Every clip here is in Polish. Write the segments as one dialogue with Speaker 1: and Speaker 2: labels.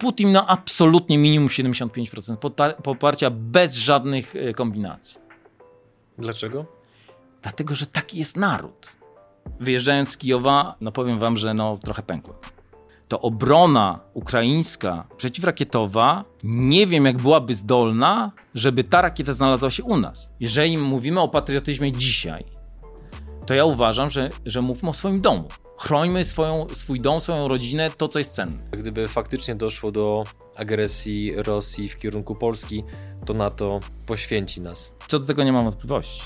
Speaker 1: Putin no absolutnie minimum 75% poparcia bez żadnych e, kombinacji.
Speaker 2: Dlaczego?
Speaker 1: Dlatego, że taki jest naród. Wyjeżdżając z Kijowa, no powiem wam, że no trochę pękłem. To obrona ukraińska przeciwrakietowa nie wiem, jak byłaby zdolna, żeby ta rakieta znalazła się u nas. Jeżeli mówimy o patriotyzmie dzisiaj, to ja uważam, że, że mówmy o swoim domu. Chrońmy swoją, swój dom, swoją rodzinę, to co jest cenne.
Speaker 2: Gdyby faktycznie doszło do agresji Rosji w kierunku Polski, to NATO poświęci nas.
Speaker 1: Co do tego nie mam wątpliwości.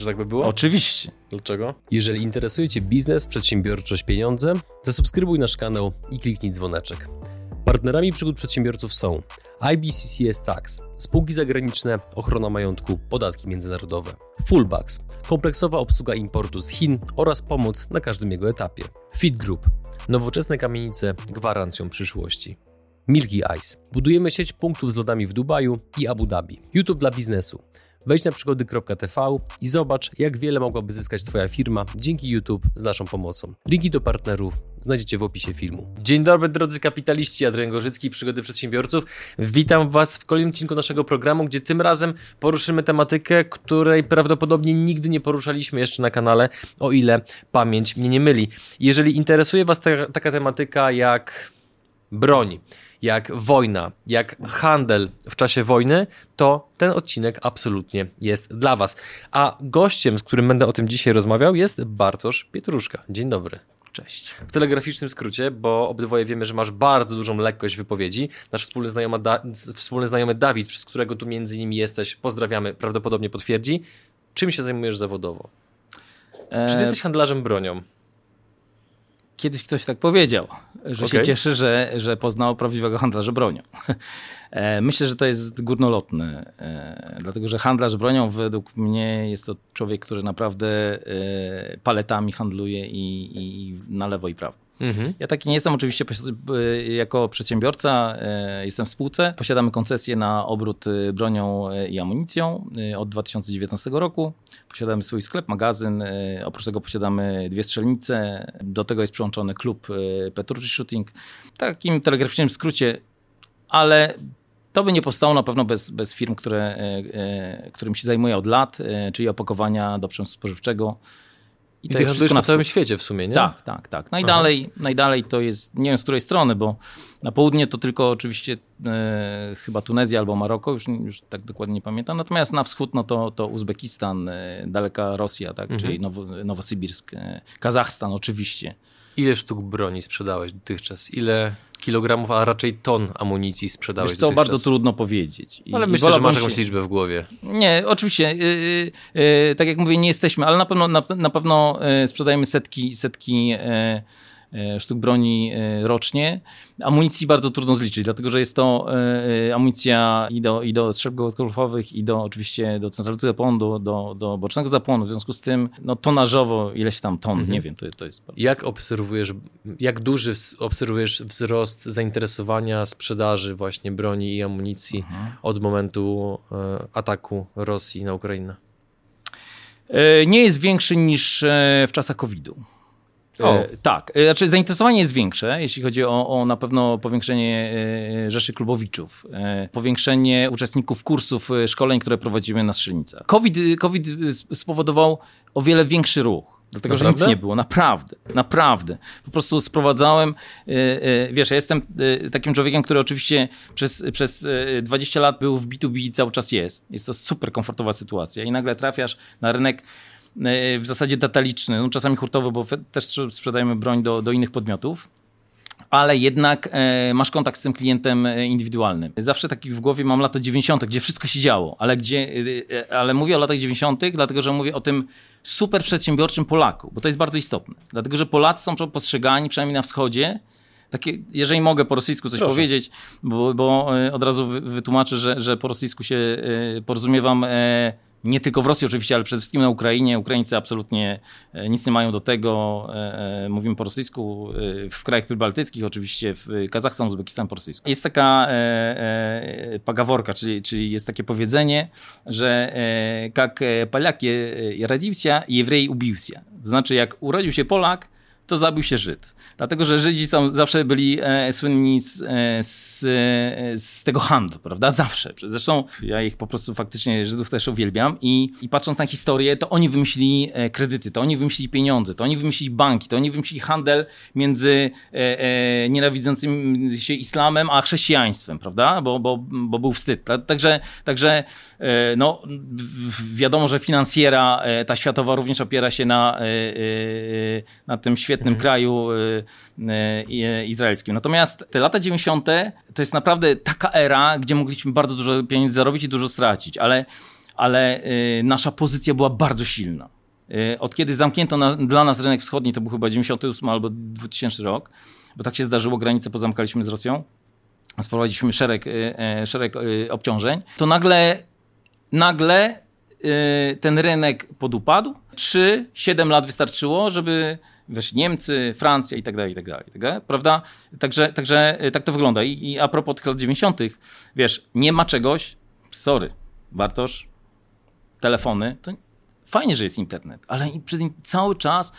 Speaker 2: Że tak by było?
Speaker 1: Oczywiście.
Speaker 2: Dlaczego?
Speaker 3: Jeżeli interesuje Cię biznes, przedsiębiorczość, pieniądze, zasubskrybuj nasz kanał i kliknij dzwoneczek. Partnerami przygód przedsiębiorców są IBCCS Tax, spółki zagraniczne, ochrona majątku, podatki międzynarodowe, Fullbacks, kompleksowa obsługa importu z Chin oraz pomoc na każdym jego etapie, Fit Group, nowoczesne kamienice gwarancją przyszłości. Milky Ice. Budujemy sieć punktów z lodami w Dubaju i Abu Dhabi. YouTube dla biznesu. Wejdź na przygody.tv i zobacz, jak wiele mogłaby zyskać Twoja firma dzięki YouTube z naszą pomocą. Linki do partnerów znajdziecie w opisie filmu.
Speaker 2: Dzień dobry drodzy kapitaliści, Adrian Gorzycki, Przygody Przedsiębiorców. Witam Was w kolejnym odcinku naszego programu, gdzie tym razem poruszymy tematykę, której prawdopodobnie nigdy nie poruszaliśmy jeszcze na kanale, o ile pamięć mnie nie myli. Jeżeli interesuje Was ta, taka tematyka jak broń, jak wojna, jak handel w czasie wojny, to ten odcinek absolutnie jest dla Was. A gościem, z którym będę o tym dzisiaj rozmawiał, jest Bartosz Pietruszka. Dzień dobry.
Speaker 1: Cześć.
Speaker 2: W telegraficznym skrócie, bo obydwoje wiemy, że masz bardzo dużą lekkość wypowiedzi. Nasz wspólny, znajomy, da wspólny znajomy Dawid, przez którego tu między innymi jesteś, pozdrawiamy, prawdopodobnie potwierdzi. Czym się zajmujesz zawodowo? E... Czy ty jesteś handlarzem bronią?
Speaker 1: Kiedyś ktoś tak powiedział, że okay. się cieszy, że, że poznał prawdziwego handlarza bronią. E, myślę, że to jest górnolotne, e, dlatego że handlarz bronią według mnie jest to człowiek, który naprawdę e, paletami handluje i, i na lewo i prawo. Mhm. Ja taki nie jestem oczywiście jako przedsiębiorca, jestem w spółce. Posiadamy koncesję na obrót bronią i amunicją od 2019 roku. Posiadamy swój sklep, magazyn. Oprócz tego posiadamy dwie strzelnice. Do tego jest przyłączony klub Petrucci Shooting. Takim telegraficznym skrócie, ale to by nie powstało na pewno bez, bez firm, które, którym się zajmuję od lat, czyli opakowania do przemysłu spożywczego.
Speaker 2: I to jest wszystko na całym świecie w sumie, nie?
Speaker 1: Tak, tak, tak. Najdalej, najdalej to jest, nie wiem z której strony, bo na południe to tylko oczywiście e, chyba Tunezja albo Maroko, już, już tak dokładnie nie pamiętam. Natomiast na wschód no to, to Uzbekistan, e, daleka Rosja, tak, mhm. czyli Nowo, Nowosybirsk, e, Kazachstan oczywiście.
Speaker 2: Ile sztuk broni sprzedałeś dotychczas? Ile kilogramów, a raczej ton amunicji sprzedałeś Wiesz
Speaker 1: co, bardzo trudno powiedzieć.
Speaker 2: I, ale myślę, że masz jakąś liczbę w głowie.
Speaker 1: Nie, oczywiście. Yy, yy, tak jak mówię, nie jesteśmy, ale na pewno, na, na pewno yy, sprzedajemy setki, setki E, sztuk broni e, rocznie. Amunicji bardzo trudno zliczyć, dlatego że jest to e, amunicja i do, i do strzelb i do oczywiście do centralnego zapłonu, do, do, do bocznego zapłonu. W związku z tym, no tonażowo ileś tam ton, mhm. nie wiem, to, to jest...
Speaker 2: Bardzo... Jak obserwujesz, jak duży obserwujesz wzrost zainteresowania sprzedaży właśnie broni i amunicji mhm. od momentu ataku Rosji na Ukrainę?
Speaker 1: Nie jest większy niż w czasach COVID-u. O. E, tak, e, znaczy zainteresowanie jest większe, jeśli chodzi o, o na pewno powiększenie e, rzeszy klubowiczów, powiększenie uczestników kursów, szkoleń, które prowadzimy na strzelnicach. COVID, COVID spowodował o wiele większy ruch. Dlatego, naprawdę? że nic nie było, naprawdę, naprawdę. Po prostu sprowadzałem, wiesz, ja jestem takim człowiekiem, który oczywiście przez, przez 20 lat był w B2B i cały czas jest. Jest to super komfortowa sytuacja i nagle trafiasz na rynek w zasadzie detaliczny, no czasami hurtowy, bo też sprzedajemy broń do, do innych podmiotów ale jednak e, masz kontakt z tym klientem e, indywidualnym. Zawsze taki w głowie mam lata 90., gdzie wszystko się działo, ale, gdzie, ale mówię o latach 90., dlatego że mówię o tym super przedsiębiorczym Polaku, bo to jest bardzo istotne. Dlatego, że Polacy są postrzegani, przynajmniej na wschodzie, takie, jeżeli mogę po rosyjsku coś Proszę. powiedzieć, bo, bo, od razu wytłumaczę, że, że po rosyjsku się porozumiewam nie tylko w Rosji oczywiście, ale przede wszystkim na Ukrainie. Ukraińcy absolutnie e, nic nie mają do tego. E, e, mówimy po rosyjsku w krajach baltyckich, oczywiście w Kazachstan, Uzbekistan po rosyjsku. Jest taka pagaworka, czyli, czyli jest takie powiedzenie, że jak Polak radził się, Jewrej ubił się. To znaczy, jak urodził się Polak, to zabił się Żyd. Dlatego, że Żydzi są, zawsze byli e, słynni z, e, z, e, z, tego handlu, prawda? Zawsze. Zresztą ja ich po prostu faktycznie, Żydów też uwielbiam i, i patrząc na historię, to oni wymyślili e, kredyty, to oni wymyślili pieniądze, to oni wymyślili banki, to oni wymyślili handel między e, e, nienawidzącym się islamem, a chrześcijaństwem, prawda? Bo, bo, bo był wstyd. Także, także no, wiadomo, że finansjera ta światowa również opiera się na, na tym świecie świetnym mhm. kraju y, y, izraelskim. Natomiast te lata 90. to jest naprawdę taka era, gdzie mogliśmy bardzo dużo pieniędzy zarobić i dużo stracić, ale, ale y, nasza pozycja była bardzo silna. Od kiedy zamknięto na, dla nas rynek wschodni, to był chyba 98 albo 2000 rok, bo tak się zdarzyło, granice pozamkaliśmy z Rosją, sprowadziliśmy szereg, szereg obciążeń, to nagle, nagle ten rynek podupadł. 3-7 lat wystarczyło, żeby wiesz, Niemcy, Francja i tak dalej, i tak dalej, tak prawda? Także, także y, tak to wygląda. I, I a propos tych lat 90., wiesz, nie ma czegoś, sorry, Bartosz, telefony, to fajnie, że jest internet, ale przez cały czas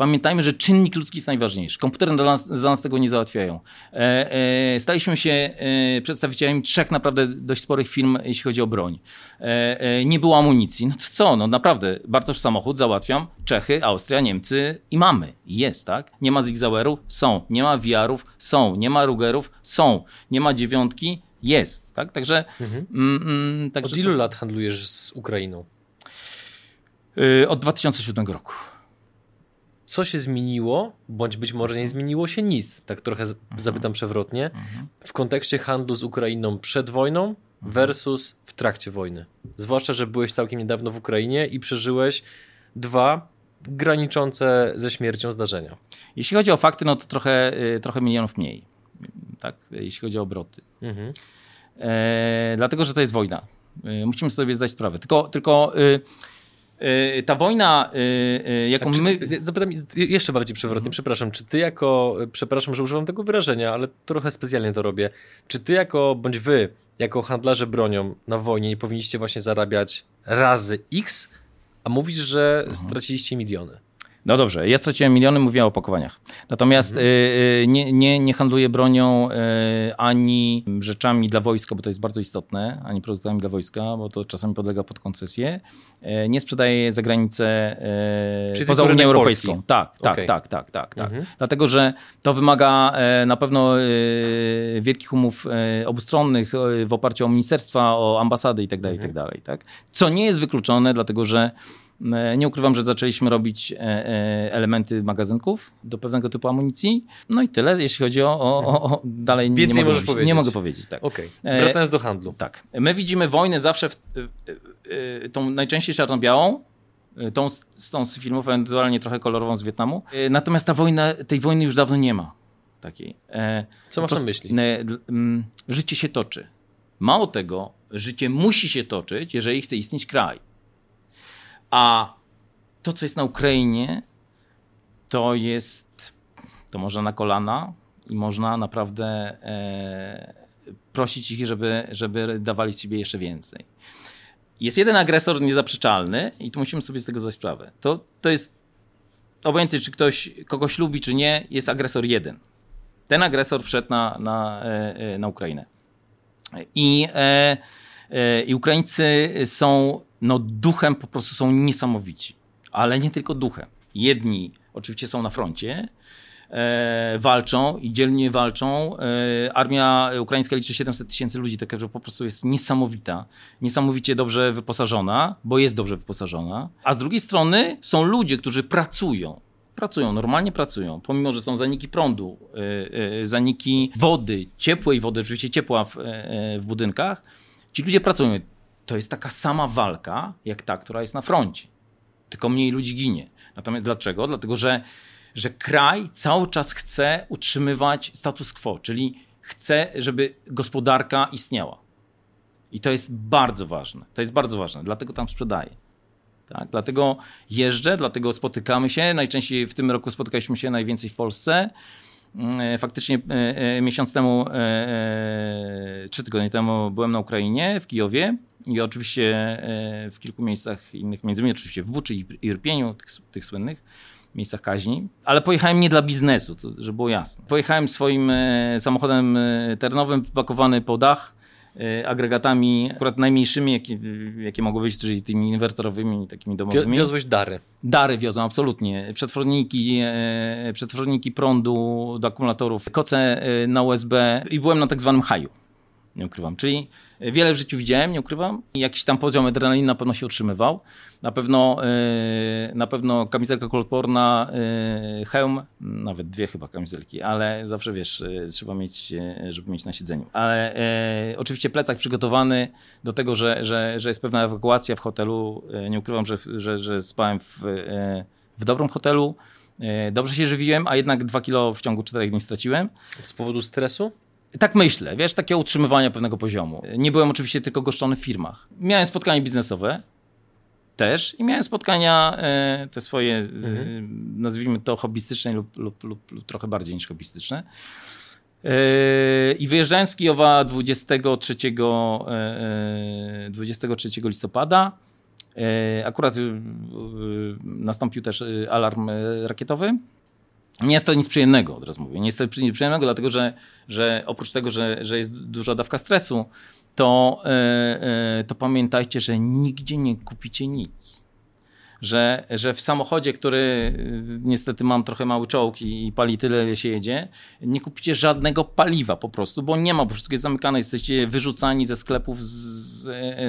Speaker 1: Pamiętajmy, że czynnik ludzki jest najważniejszy. Komputery dla nas, za nas tego nie załatwiają. E, e, staliśmy się e, przedstawicielami trzech naprawdę dość sporych firm, jeśli chodzi o broń. E, e, nie było amunicji. No to co? No naprawdę, Bartosz samochód załatwiam. Czechy, Austria, Niemcy i mamy. Jest, tak? Nie ma Zigzaueru? Są. Nie ma VR-ów? Są. Nie ma Rugerów? Są. Nie ma dziewiątki? Jest, tak? Także... Mhm.
Speaker 2: Mm, mm, także
Speaker 3: Od ilu to... lat handlujesz z Ukrainą?
Speaker 1: Yy, od 2007 roku
Speaker 3: co się zmieniło, bądź być może nie zmieniło się nic, tak trochę mhm. zapytam przewrotnie, mhm. w kontekście handlu z Ukrainą przed wojną mhm. versus w trakcie wojny. Zwłaszcza, że byłeś całkiem niedawno w Ukrainie i przeżyłeś dwa graniczące ze śmiercią zdarzenia.
Speaker 1: Jeśli chodzi o fakty, no to trochę, y, trochę milionów mniej, tak? jeśli chodzi o obroty. Mhm. E, dlatego, że to jest wojna. E, musimy sobie zdać sprawę. Tylko, tylko y, Y, ta wojna, y, y, jaką my...
Speaker 3: Ty, zapytam jeszcze bardziej przewrotnie, mhm. przepraszam, czy ty jako, przepraszam, że używam tego wyrażenia, ale trochę specjalnie to robię, czy ty jako, bądź wy, jako handlarze bronią na wojnie nie powinniście właśnie zarabiać razy X, a mówisz, że mhm. straciliście miliony?
Speaker 1: No dobrze, ja straciłem miliony, mówię o opakowaniach. Natomiast mhm. y, nie, nie, nie handluję bronią y, ani rzeczami dla wojska, bo to jest bardzo istotne, ani produktami dla wojska, bo to czasami podlega pod koncesję. Y, nie sprzedaję za granicę Czyli poza Unią Europejską. Polski. Tak, tak, okay. tak, tak, tak, tak. Mhm. Dlatego, że to wymaga na pewno wielkich umów obustronnych w oparciu o ministerstwa, o ambasady itd., tak itd., tak, tak? Co nie jest wykluczone, dlatego że nie ukrywam, że zaczęliśmy robić e, e, elementy magazynków do pewnego typu amunicji. No i tyle, jeśli chodzi o, o, o dalej
Speaker 3: Więcej
Speaker 1: nie
Speaker 3: mogę możesz
Speaker 1: powiedzieć. Nie mogę powiedzieć, tak.
Speaker 3: Okay. Wracając do handlu.
Speaker 1: Tak. My widzimy wojnę zawsze w, tą najczęściej czarno-białą, tą z, tą z filmów, ewentualnie trochę kolorową z Wietnamu. Natomiast ta wojna, tej wojny już dawno nie ma. Takiej.
Speaker 3: Co masz na myśli?
Speaker 1: Życie się toczy. Mało tego, życie musi się toczyć, jeżeli chce istnieć kraj. A to, co jest na Ukrainie, to jest, to można na kolana i można naprawdę e, prosić ich, żeby, żeby dawali z siebie jeszcze więcej. Jest jeden agresor niezaprzeczalny i tu musimy sobie z tego zdać sprawę. To, to jest, obojętnie czy ktoś kogoś lubi, czy nie, jest agresor jeden. Ten agresor wszedł na, na, e, e na Ukrainę. I, e, e, I Ukraińcy są no duchem po prostu są niesamowici. Ale nie tylko duchem. Jedni oczywiście są na froncie, e, walczą i dzielnie walczą. E, armia ukraińska liczy 700 tysięcy ludzi, taka, że po prostu jest niesamowita, niesamowicie dobrze wyposażona, bo jest dobrze wyposażona. A z drugiej strony są ludzie, którzy pracują. Pracują, normalnie pracują, pomimo, że są zaniki prądu, e, e zaniki wody, ciepłej wody, oczywiście ciepła w, e, w budynkach. Ci ludzie pracują to jest taka sama walka, jak ta, która jest na froncie. Tylko mniej ludzi ginie. Natomiast dlaczego? Dlatego, że, że kraj cały czas chce utrzymywać status quo, czyli chce, żeby gospodarka istniała. I to jest bardzo ważne. To jest bardzo ważne, dlatego tam sprzedaję. Tak? Dlatego jeżdżę, dlatego spotykamy się. Najczęściej w tym roku spotykaliśmy się najwięcej w Polsce. E, faktycznie e, e, miesiąc temu, trzy tygodnie temu byłem na Ukrainie, w Kijowie i oczywiście w kilku miejscach innych, między innymi oczywiście w Buczy i Irpieniu, tych, tych słynnych. miejscach kaźni, ale pojechałem nie dla biznesu, to, żeby było jasne. Pojechałem swoim e, samochodem e, terenowym, pakowany po dach, e, agregatami akurat najmniejszymi, jakie, jakie mogły być, czyli tymi inwertorowymi, takimi domowymi.
Speaker 2: Wiozłeś dary.
Speaker 1: Dary wiozą, absolutnie. Przetworniki, e, przetworniki prądu do akumulatorów, koce e, na USB i byłem na tak zwanym haju. Nie ukrywam. Czyli wiele w życiu widziałem, nie ukrywam. Jakiś tam poziom adrenaliny na pewno się utrzymywał. Na pewno, e, na pewno kamizelka kolporna, e, hełm, nawet dwie chyba kamizelki, ale zawsze wiesz, e, trzeba mieć, żeby mieć na siedzeniu. Ale oczywiście plecak przygotowany do tego, że, że, że jest pewna ewakuacja w hotelu. Nie ukrywam, że, że, że spałem w, w dobrym hotelu. Dobrze się żywiłem, a jednak dwa kilo w ciągu czterech dni straciłem.
Speaker 2: Z powodu stresu?
Speaker 1: Tak myślę, wiesz, takie utrzymywania pewnego poziomu. Nie byłem oczywiście tylko goszczony w firmach. Miałem spotkania biznesowe też i miałem spotkania e, te swoje, e, nazwijmy to hobbystyczne lub, lub, lub, lub trochę bardziej niż hobbystyczne. E, I wyjeżdżałem z Kijowa 23, e, e, 23 listopada. Akurat nastąpił też alarm rakietowy. Nie jest to nic przyjemnego, od razu mówię. Nie jest to nic przyjemnego, dlatego że, że oprócz tego, że, że jest duża dawka stresu, to, e, e, to pamiętajcie, że nigdzie nie kupicie nic. Że, że w samochodzie, który niestety mam trochę mały czołg i, i pali tyle, ile się jedzie, nie kupicie żadnego paliwa po prostu, bo nie ma, bo wszystko jest zamykane, jesteście wyrzucani ze sklepów, z,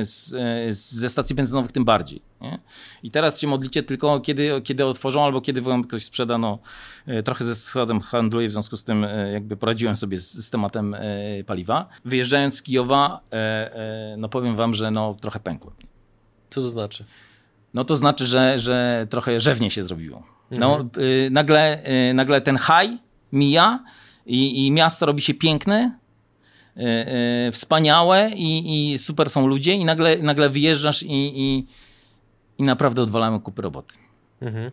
Speaker 1: z, z, ze stacji benzynowych tym bardziej. Nie? I teraz się modlicie tylko, kiedy, kiedy otworzą albo kiedy wam ktoś sprzeda. No, e, trochę ze składem handluję, w związku z tym e, jakby poradziłem sobie z, z tematem e, paliwa. Wyjeżdżając z Kijowa, no powiem wam, że no, trochę pękłem.
Speaker 2: Co to znaczy?
Speaker 1: No to znaczy, że, że trochę rzewnie się zrobiło. No, y, nagle, y, nagle ten haj mija i, i miasto robi się piękne, y, y, wspaniałe i, i super są ludzie i nagle, nagle wyjeżdżasz i, i, i naprawdę odwalamy kupy roboty.
Speaker 2: Mhm.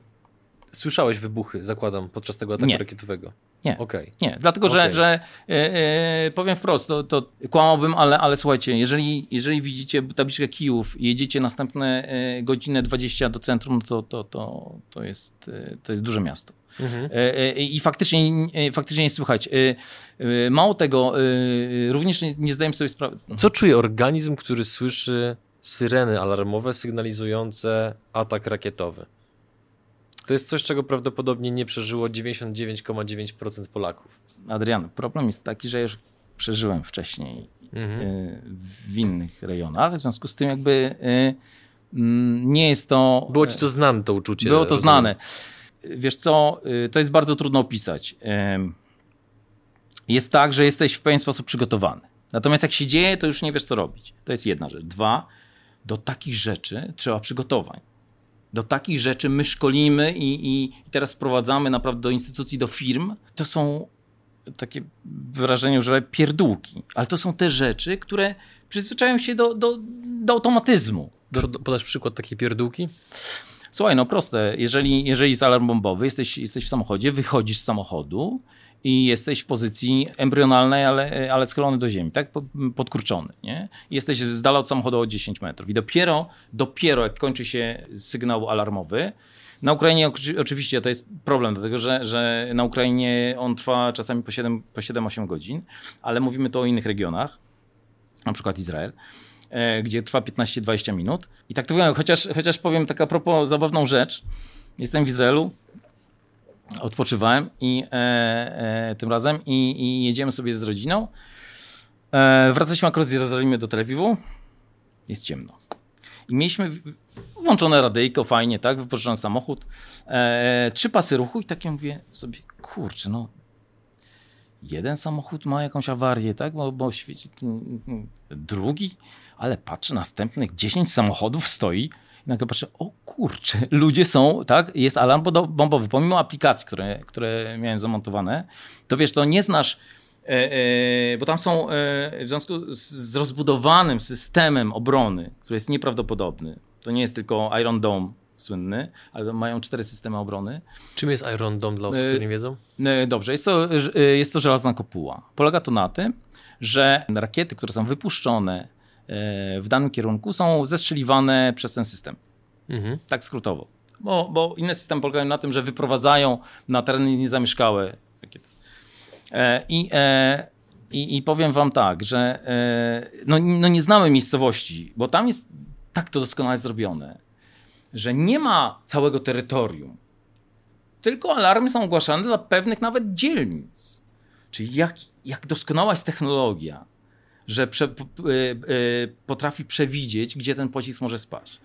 Speaker 2: Słyszałeś wybuchy, zakładam, podczas tego ataku
Speaker 1: Nie.
Speaker 2: rakietowego?
Speaker 1: Nie.
Speaker 2: Okej.
Speaker 1: Nie, dlatego że,
Speaker 2: Okej.
Speaker 1: że e, e, powiem wprost, to, to kłamałbym, ale, ale słuchajcie, jeżeli, jeżeli widzicie tabliczkę Kijów i jedziecie następne e, godzinę 20 do centrum, to, to, to, to, jest, to jest duże miasto.
Speaker 2: Mhm.
Speaker 1: I faktycznie, faktycznie nie słychać. Mało tego, również nie, nie zdajemy sobie sprawy.
Speaker 2: Co czuje organizm, który słyszy syreny alarmowe sygnalizujące atak rakietowy? To jest coś, czego prawdopodobnie nie przeżyło 99,9% Polaków.
Speaker 1: Adrian, problem jest taki, że już przeżyłem wcześniej
Speaker 2: Mhm.
Speaker 1: e, w innych rejonach, w związku z tym jakby e, mm, nie jest to...
Speaker 2: Było ci to znane, to uczucie.
Speaker 1: Było to
Speaker 2: rozumiem.
Speaker 1: znane. Wiesz co, y, to jest bardzo trudno opisać. Jest tak, że jesteś w pewien sposób przygotowany. Natomiast jak się dzieje, to już nie wiesz, co robić. To jest jedna rzecz. Dwa, do takich rzeczy trzeba przygotowań. Do takich rzeczy my szkolimy i, i, teraz wprowadzamy naprawdę do instytucji, do firm. To są takie wyrażenie używam, pierdółki. Ale to są te rzeczy, które przyzwyczają się do, do, do automatyzmu.
Speaker 2: Do, do, podasz przykład takiej pierdółki?
Speaker 1: Słuchaj, no proste. Jeżeli, jeżeli jest alarm bombowy, jesteś, jesteś w samochodzie, wychodzisz z samochodu i jesteś w pozycji embrionalnej, ale, ale schylony do ziemi, tak? Po- Podkurczony, nie? Jesteś z dala od samochodu o 10 metrów. I dopiero, dopiero jak kończy się sygnał alarmowy, na Ukrainie oczy- oczywiście to jest problem, dlatego że, że na Ukrainie on trwa czasami po 7 po 7-8 godzin, ale mówimy tu o innych regionach, na przykład Izrael, e, gdzie trwa 15-20 minut. I tak to wygląda, chociaż, chociaż powiem tak a propos zabawną rzecz. Jestem w Izraelu, odpoczywałem i e, e, tym razem i, i jedziemy sobie z rodziną. E, wracaliśmy akurat z Jerozolimy do Tel Awiwu. Jest ciemno. I mieliśmy włączone radyjko, fajnie, tak, wypożyczony samochód, e, trzy pasy ruchu i tak ja mówię sobie, kurczę, no jeden samochód ma jakąś awarię, tak, bo, bo świeci drugi, ale patrzę, następnych 10 samochodów stoi nagle patrzę, o kurczę, ludzie są, tak, jest alarm bombowy, pomimo aplikacji, które, które miałem zamontowane, to wiesz, to nie znasz E, e, bo tam są e, w związku z, rozbudowanym systemem obrony, który jest nieprawdopodobny. To nie jest tylko Iron Dome słynny, ale mają cztery systemy obrony.
Speaker 2: Czym jest Iron Dome dla osób, które nie wiedzą?
Speaker 1: Dobrze, jest to, jest to żelazna kopuła. Polega to na tym, że rakiety, które są wypuszczone w danym kierunku, są zestrzeliwane przez ten system.
Speaker 2: Mhm.
Speaker 1: Tak skrótowo. Bo, bo inne systemy polegają na tym, że wyprowadzają na tereny niezamieszkałe. E, I, e, i, I powiem wam tak, że e, no, no nie znamy miejscowości, bo tam jest tak to doskonale zrobione, że nie ma całego terytorium, tylko alarmy są ogłaszane dla pewnych nawet dzielnic. Czyli jak, jak doskonała jest technologia, że prze, y, y, potrafi przewidzieć, gdzie ten pocisk może spaść.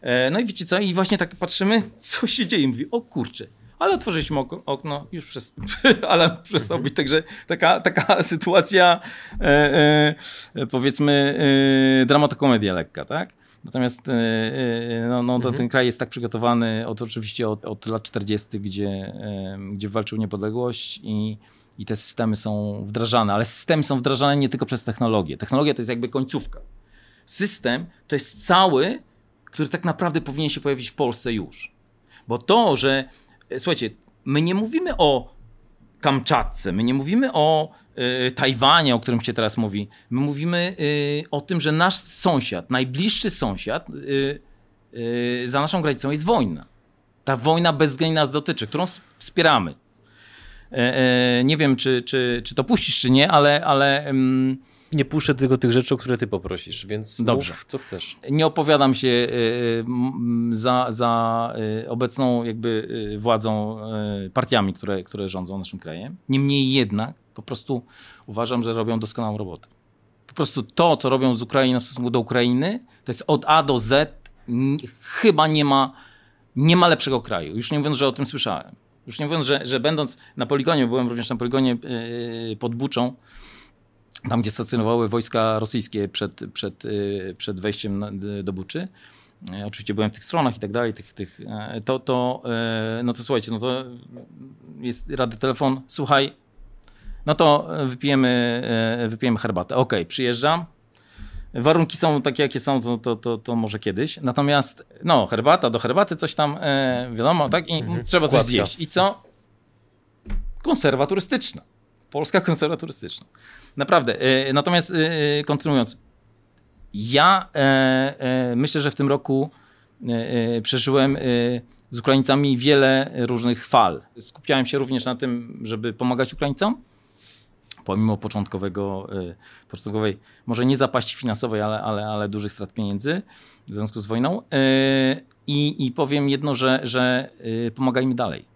Speaker 1: E, no i wiecie co? I właśnie tak patrzymy, co się dzieje. Mówi, o kurczę, ale otworzyliśmy okno, już przez, ale przestał być. Także taka, taka sytuacja, e, e, powiedzmy, e, dramatokomedia lekka, tak? Natomiast e, e, no, no, mhm. ten kraj jest tak przygotowany od, oczywiście od, od lat 40., gdzie, gdzie walczył niepodległość i, i te systemy są wdrażane, ale systemy są wdrażane nie tylko przez technologię. Technologia to jest jakby końcówka. System to jest cały, który tak naprawdę powinien się pojawić w Polsce już. Bo to, że słuchajcie, my nie mówimy o Kamczatce, my nie mówimy o y, Tajwanie, o którym się teraz mówi. My mówimy y, o tym, że nasz sąsiad, najbliższy sąsiad y, za naszą granicą jest wojna. Ta wojna bezwzględnie nas dotyczy, którą wspieramy. E, e, nie wiem, czy, czy, czy to puścisz, czy nie, ale, ale
Speaker 2: nie puszczę tylko tych rzeczy, o które ty poprosisz, więc Dobrze. Mów, co chcesz.
Speaker 1: Nie opowiadam się y, za, za obecną jakby władzą, partiami, które, które rządzą naszym krajem. Niemniej jednak po prostu uważam, że robią doskonałą robotę. Po prostu to, co robią z Ukrainą w stosunku do Ukrainy, to jest od A do Z chyba nie ma, nie ma lepszego kraju. Już nie mówiąc, że o tym słyszałem. Już nie mówiąc, że, że będąc na poligonie, byłem również na poligonie pod Buczą, tam gdzie stacjonowały wojska rosyjskie przed, przed, y, przed wejściem do Buczy. E, oczywiście byłem w tych stronach i tak dalej, tych, tych, e, to, to, e, no to słuchajcie, no to jest radiotelefon, słuchaj, no to wypijemy, wypijemy herbatę. Okej, okay, przyjeżdżam, warunki są takie, jakie są, to, to, to, to, może kiedyś. Natomiast, no, herbata, do herbaty coś tam, wiadomo, tak? I mhm, trzeba coś zjeść. I co? Konserwa turystyczna. Polska konserwa turystyczna. Naprawdę. E, natomiast e, e, kontynuując. Ja myślę, że w tym roku przeżyłem z Ukraińcami wiele różnych fal. Skupiałem się również na tym, żeby pomagać Ukraińcom, pomimo początkowego, początkowej, może nie zapaści finansowej, ale, ale, ale dużych strat pieniędzy w związku z wojną. I, i powiem jedno, że, że pomagajmy dalej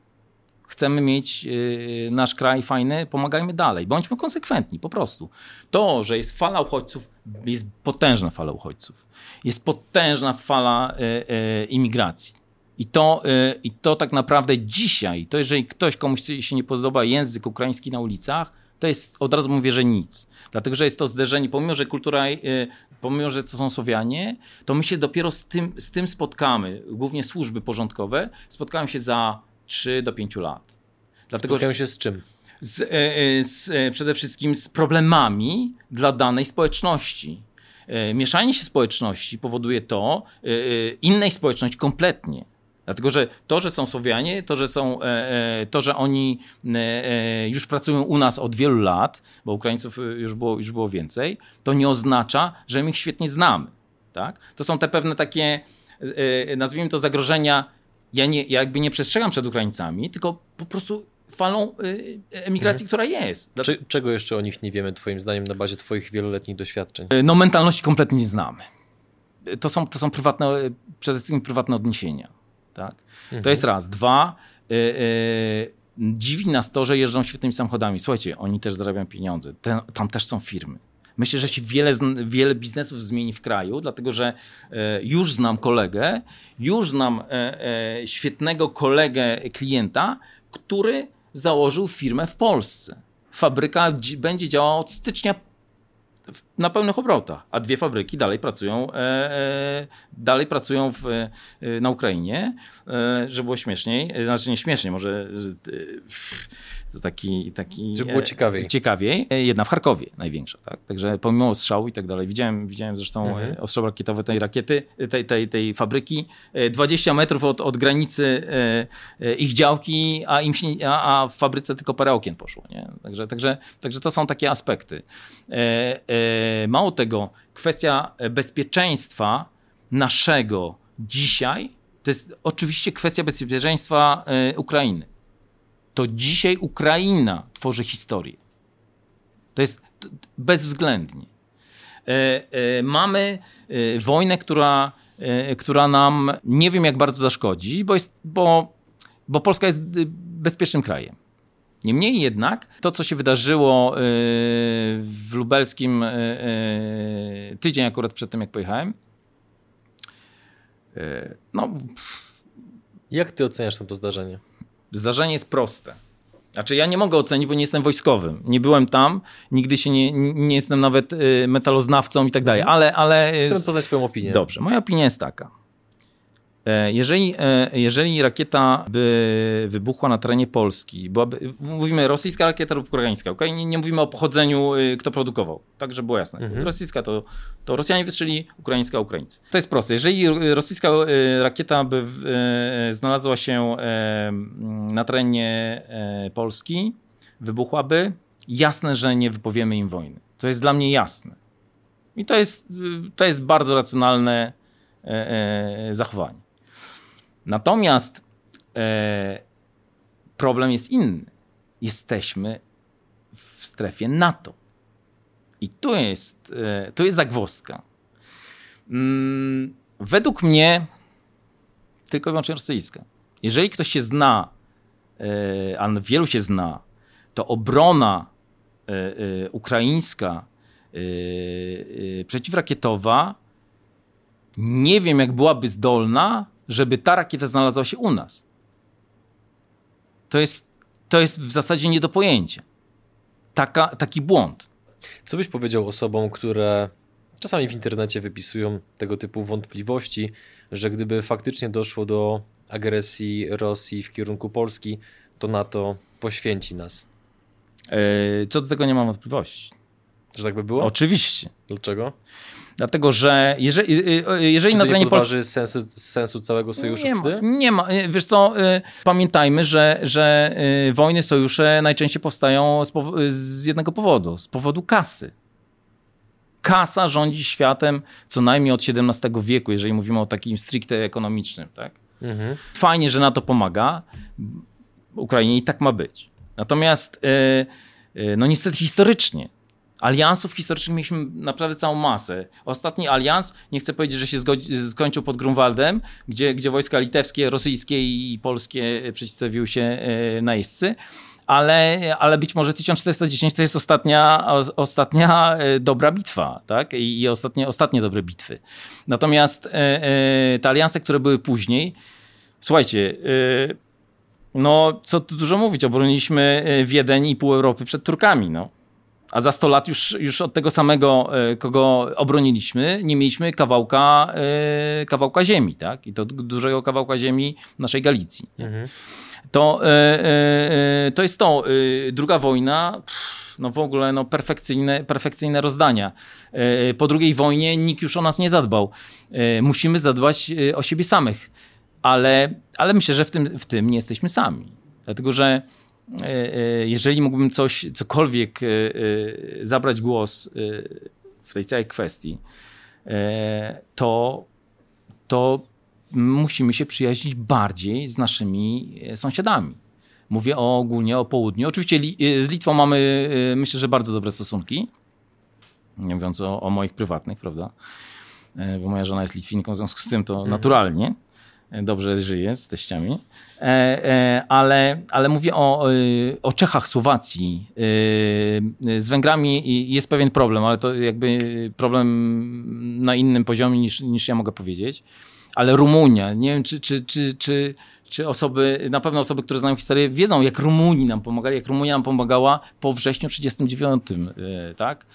Speaker 1: chcemy mieć y, nasz kraj fajny, pomagajmy dalej. Bądźmy konsekwentni, po prostu. To, że jest fala uchodźców, jest potężna fala uchodźców. Jest potężna fala y, y, imigracji. I to, I to tak naprawdę dzisiaj, to jeżeli ktoś komuś się nie podoba język ukraiński na ulicach, to jest, od razu mówię, że nic. Dlatego, że jest to zderzenie, pomimo, że kultura, pomimo, że to są Sowianie, to my się dopiero z tym, z tym spotkamy, głównie służby porządkowe, spotkają się za 3 do 5 lat.
Speaker 2: Dlatego, Spotkają się z czym?
Speaker 1: Z, e, e, z, e, przede wszystkim z problemami dla danej społeczności. Mieszanie się społeczności powoduje to, innej społeczności kompletnie. Dlatego, że to, że są Słowianie, to, że są, to, że oni już pracują u nas od wielu lat, bo Ukraińców już było, już było więcej, to nie oznacza, że my ich świetnie znamy. Tak? To są te pewne takie, nazwijmy to zagrożenia ja, nie, ja jakby nie przestrzegam przed Ukraińcami, tylko po prostu falą emigracji, mhm. która jest.
Speaker 2: Czego jeszcze o nich nie wiemy, Twoim zdaniem, na bazie Twoich wieloletnich doświadczeń?
Speaker 1: No, mentalności kompletnie nie znamy. To są, to są prywatne, przede wszystkim prywatne odniesienia. Tak? Mhm. To jest raz. Dwa, y, y, dziwi nas to, że jeżdżą świetnymi samochodami. Słuchajcie, oni też zarabiają pieniądze. Ten, tam też są firmy. Myślę, że się wiele, wiele biznesów zmieni w kraju, dlatego że e, już znam kolegę, już znam e, e, świetnego kolegę klienta, który założył firmę w Polsce. Fabryka będzie działała od stycznia na pełnych obrotach, a dwie fabryki dalej pracują, dalej pracują w, na Ukrainie, żeby było śmieszniej, znaczy nie śmieszniej, może to taki... taki
Speaker 2: Żeby było ciekawiej.
Speaker 1: Ciekawiej. E, jedna w Charkowie, największa. Tak? Także pomimo ostrzału i tak dalej. Widziałem, widziałem zresztą mhm. E, ostrzał rakietowy tej rakiety, tej, tej, tej fabryki. 20 e, metrów od, od granicy ich działki, a, im, a, a w fabryce tylko parę okien poszło. Nie? Także, także, także to są takie aspekty. Mało tego, kwestia bezpieczeństwa naszego dzisiaj To jest oczywiście kwestia bezpieczeństwa y, Ukrainy. To dzisiaj Ukraina tworzy historię. To jest bezwzględnie. E, mamy wojnę, która, która nam nie wiem jak bardzo zaszkodzi, bo, jest, bo, bo Polska jest bezpiecznym krajem. Niemniej jednak to, co się wydarzyło yy, w lubelskim yy, yy, tydzień akurat przed tym, jak pojechałem, no...
Speaker 2: Jak ty oceniasz to zdarzenie?
Speaker 1: Zdarzenie jest proste. Znaczy ja nie mogę ocenić, bo nie jestem wojskowym. Nie byłem tam, nigdy się nie, nie jestem nawet metaloznawcą i tak dalej, ale... ale
Speaker 2: Chcę poznać twoją opinię.
Speaker 1: Dobrze, moja opinia jest taka. E, jeżeli, e, jeżeli rakieta by wybuchła na terenie Polski, byłaby, mówimy rosyjska rakieta lub ukraińska, okay? nie, nie mówimy o pochodzeniu, y, kto produkował, tak żeby było jasne. Mhm. Rosyjska to, to Rosjanie wystrzeli, ukraińska Ukraińcy. To jest proste. Jeżeli rosyjska y, rakieta by y, znalazła się na terenie e, Polski, wybuchłaby, jasne, że nie wypowiemy im wojny. To jest dla mnie jasne. I to jest, to jest bardzo racjonalne zachowanie. Natomiast e, problem jest inny. Jesteśmy w strefie NATO. I tu jest, e, tu jest zagwozdka. Mm, według mnie tylko i wyłącznie rosyjska. Jeżeli ktoś się zna, e, a wielu się zna, to obrona e, e, ukraińska e, przeciwrakietowa nie wiem, jak byłaby zdolna żeby ta rakieta znalazła się u nas. To jest, to jest w zasadzie nie do pojęcia. Taka, taki błąd.
Speaker 2: Co byś powiedział osobom, które czasami w internecie wypisują tego typu wątpliwości, że gdyby faktycznie doszło do agresji Rosji w kierunku Polski, to NATO poświęci nas?
Speaker 1: Yy, co do tego nie mam wątpliwości.
Speaker 2: Że tak by było?
Speaker 1: Oczywiście.
Speaker 2: Dlaczego?
Speaker 1: Dlatego, że jeżeli, y, y, jeżeli
Speaker 2: Czy
Speaker 1: na terenie
Speaker 2: Polski... sensu, sensu całego sojuszu
Speaker 1: nie ma, nie ma. Wiesz co, y, pamiętajmy, że, że wojny, sojusze najczęściej powstają z, z jednego powodu. Z powodu kasy. Kasa rządzi światem co najmniej od XVII wieku, jeżeli mówimy o takim stricte ekonomicznym. Tak? Mhm. Fajnie, że na to pomaga. Ukrainie i tak ma być. Natomiast no niestety historycznie Aliansów historycznych mieliśmy naprawdę całą masę. Ostatni alians, nie chcę powiedzieć, że się skończył pod Grunwaldem, gdzie, gdzie wojska litewskie, rosyjskie i polskie przeciwstawiły się e, najeźdźcy, ale, ale być może 1410 to jest ostatnia, ostatnia e, dobra bitwa, tak? I, i ostatnie, ostatnie dobre bitwy. Natomiast e, te alianse, które były później, słuchajcie, no co tu dużo mówić, obroniliśmy Wiedeń i pół Europy przed Turkami, no. A za 100 lat już, już od tego samego, e, kogo obroniliśmy, nie mieliśmy kawałka, e, kawałka ziemi, tak? I to dużego kawałka ziemi naszej Galicji. Mhm. To, e, to jest to. Druga wojna, no w ogóle no perfekcyjne, perfekcyjne rozdania. Po drugiej wojnie nikt już o nas nie zadbał. Musimy zadbać o siebie samych. Ale, ale myślę, że w tym, w tym nie jesteśmy sami. Dlatego, że jeżeli mógłbym coś, cokolwiek e, zabrać głos w tej całej kwestii, to, to musimy się przyjaźnić bardziej z naszymi sąsiadami. Mówię o, ogólnie o południu. Oczywiście z Litwą mamy, myślę, że bardzo dobre stosunki. Nie mówiąc o, o moich prywatnych, prawda? Bo moja żona jest Litwinką, w związku z tym to mhm. naturalnie dobrze żyje z teściami. E, e, ale, ale mówię o, o Czechach, Słowacji. E, z Węgrami jest pewien problem, ale to jakby problem na innym poziomie niż, niż ja mogę powiedzieć. Ale Rumunia, nie wiem, czy, czy, czy, czy, czy osoby, na pewno osoby, które znają historię, wiedzą, jak Rumuni nam pomagali, jak Rumunia nam pomagała po wrześniu 1939, tak?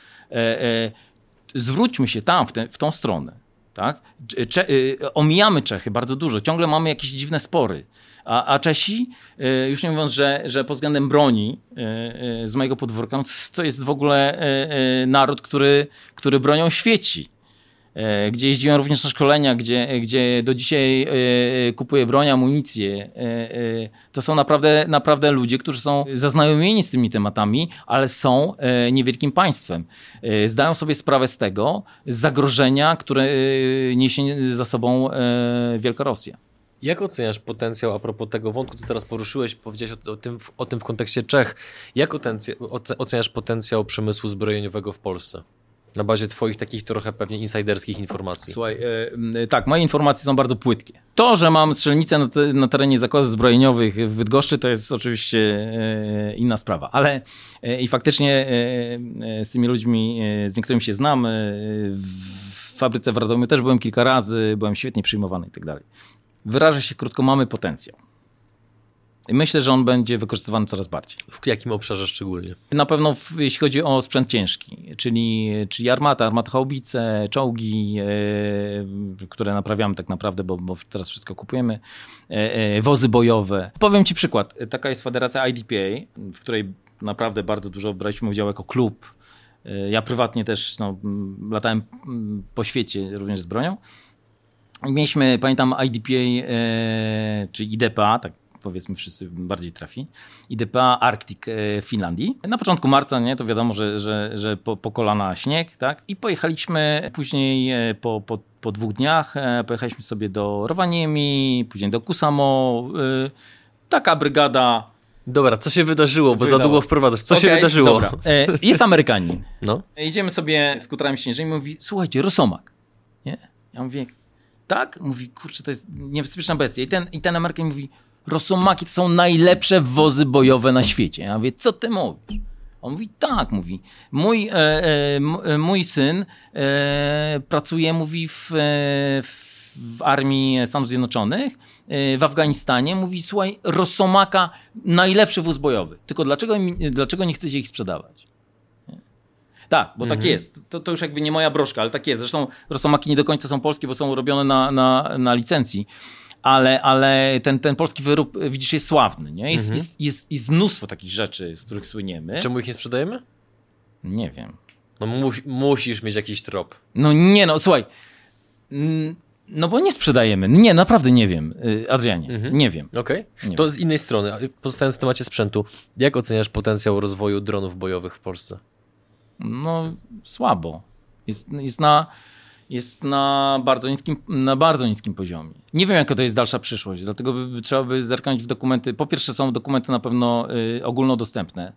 Speaker 1: Zwróćmy się tam, w, te, w tą stronę. Tak? Cze omijamy Czechy bardzo dużo, ciągle mamy jakieś dziwne spory. A, a Czesi, y, już nie mówiąc, że, że pod względem broni y, y, z mojego podwórka, to jest w ogóle naród, który, który bronią świeci. Gdzie jeździłem również na szkolenia, gdzie, gdzie do dzisiaj kupuję broń, amunicję. To są naprawdę, naprawdę ludzie, którzy są zaznajomieni z tymi tematami, ale są niewielkim państwem. Zdają sobie sprawę z tego, zagrożenia, które niesie za sobą Wielka Rosja.
Speaker 2: Jak oceniasz potencjał, a propos tego wątku, co teraz poruszyłeś, powiedziałeś o, tym, o tym w kontekście Czech, jak oceniasz potencjał przemysłu zbrojeniowego w Polsce? Na bazie twoich takich trochę pewnie insiderskich informacji.
Speaker 1: Słuchaj, e, tak, moje informacje są bardzo płytkie. To, że mam strzelnicę na, te, na terenie zakładów zbrojeniowych w Bydgoszczy, to jest oczywiście e, inna sprawa. Ale e, i faktycznie z tymi ludźmi, z niektórymi się znam. W fabryce w Radomiu też byłem kilka razy, byłem świetnie przyjmowany i tak dalej. Wyrażę się krótko, mamy potencjał. I myślę, że on będzie wykorzystywany coraz bardziej.
Speaker 2: W jakim obszarze szczególnie?
Speaker 1: Na pewno w, jeśli chodzi o sprzęt ciężki, czyli, czyli armata, armata haubice, czołgi, e, które naprawiamy tak naprawdę, bo, bo teraz wszystko kupujemy, e, e, wozy bojowe. Powiem ci przykład. Taka jest federacja IDPA, w której naprawdę bardzo dużo braliśmy udział jako klub. E, ja prywatnie też no, latałem po świecie również z bronią. Mieliśmy, pamiętam, IDPA, e, czy IDPA, tak powiedzmy wszyscy bardziej trafi. IDPA Arctic e, w Finlandii. Na początku marca, nie, to wiadomo, że, że, że po, po kolana śnieg, tak? I pojechaliśmy później e, po, po, po dwóch dniach, e, pojechaliśmy sobie do Rowaniemi, później do Kusamo. Taka brygada
Speaker 2: Dobra, co się wydarzyło, bo za długo wprowadzasz. Co okay, się wydarzyło? Dobra.
Speaker 1: Jest Amerykanin. No. Idziemy sobie skuterami śnieżnymi i mówi, słuchajcie, rosomak. Nie? Ja mówię, tak? Mówi, kurczę, to jest niebezpieczna bestia. I ten, i ten Amerykanin mówi, Rosomaki to są najlepsze wozy bojowe na świecie. Ja mówię, co ty mówisz? On mówi, tak, mówi. Mój, e, e, e mój syn e, pracuje, mówi, w, e, w armii Stanów Zjednoczonych, e, w Afganistanie. Mówi, słuchaj, Rosomaka najlepszy wóz bojowy. Tylko dlaczego, dlaczego nie chcecie ich sprzedawać? Tak, bo tak mhm. tak jest. To, to już jakby nie moja broszka, ale tak jest. Zresztą Rosomaki nie do końca są polskie, bo są robione na, na, na licencji ale, ale ten, ten polski wyrób, widzisz, jest sławny. Nie? Jest, mhm. jest, jest, jest mnóstwo takich rzeczy, z których słyniemy.
Speaker 2: Czemu ich nie sprzedajemy?
Speaker 1: Nie wiem.
Speaker 2: No mus, musisz mieć jakiś trop.
Speaker 1: No nie, no słuchaj. No bo nie sprzedajemy. Nie, naprawdę nie wiem, y, Adrianie. Mhm. Nie wiem.
Speaker 2: Okej. Okay. To wiem. z innej strony, pozostając w temacie sprzętu, jak oceniasz potencjał rozwoju dronów bojowych w Polsce?
Speaker 1: No słabo. Jest, jest na jest na bardzo, niskim, na bardzo niskim poziomie. Nie wiem, jaka to jest dalsza przyszłość, dlatego by, trzeba by zerknąć w dokumenty. Po pierwsze, są dokumenty na pewno y, ogólnodostępne,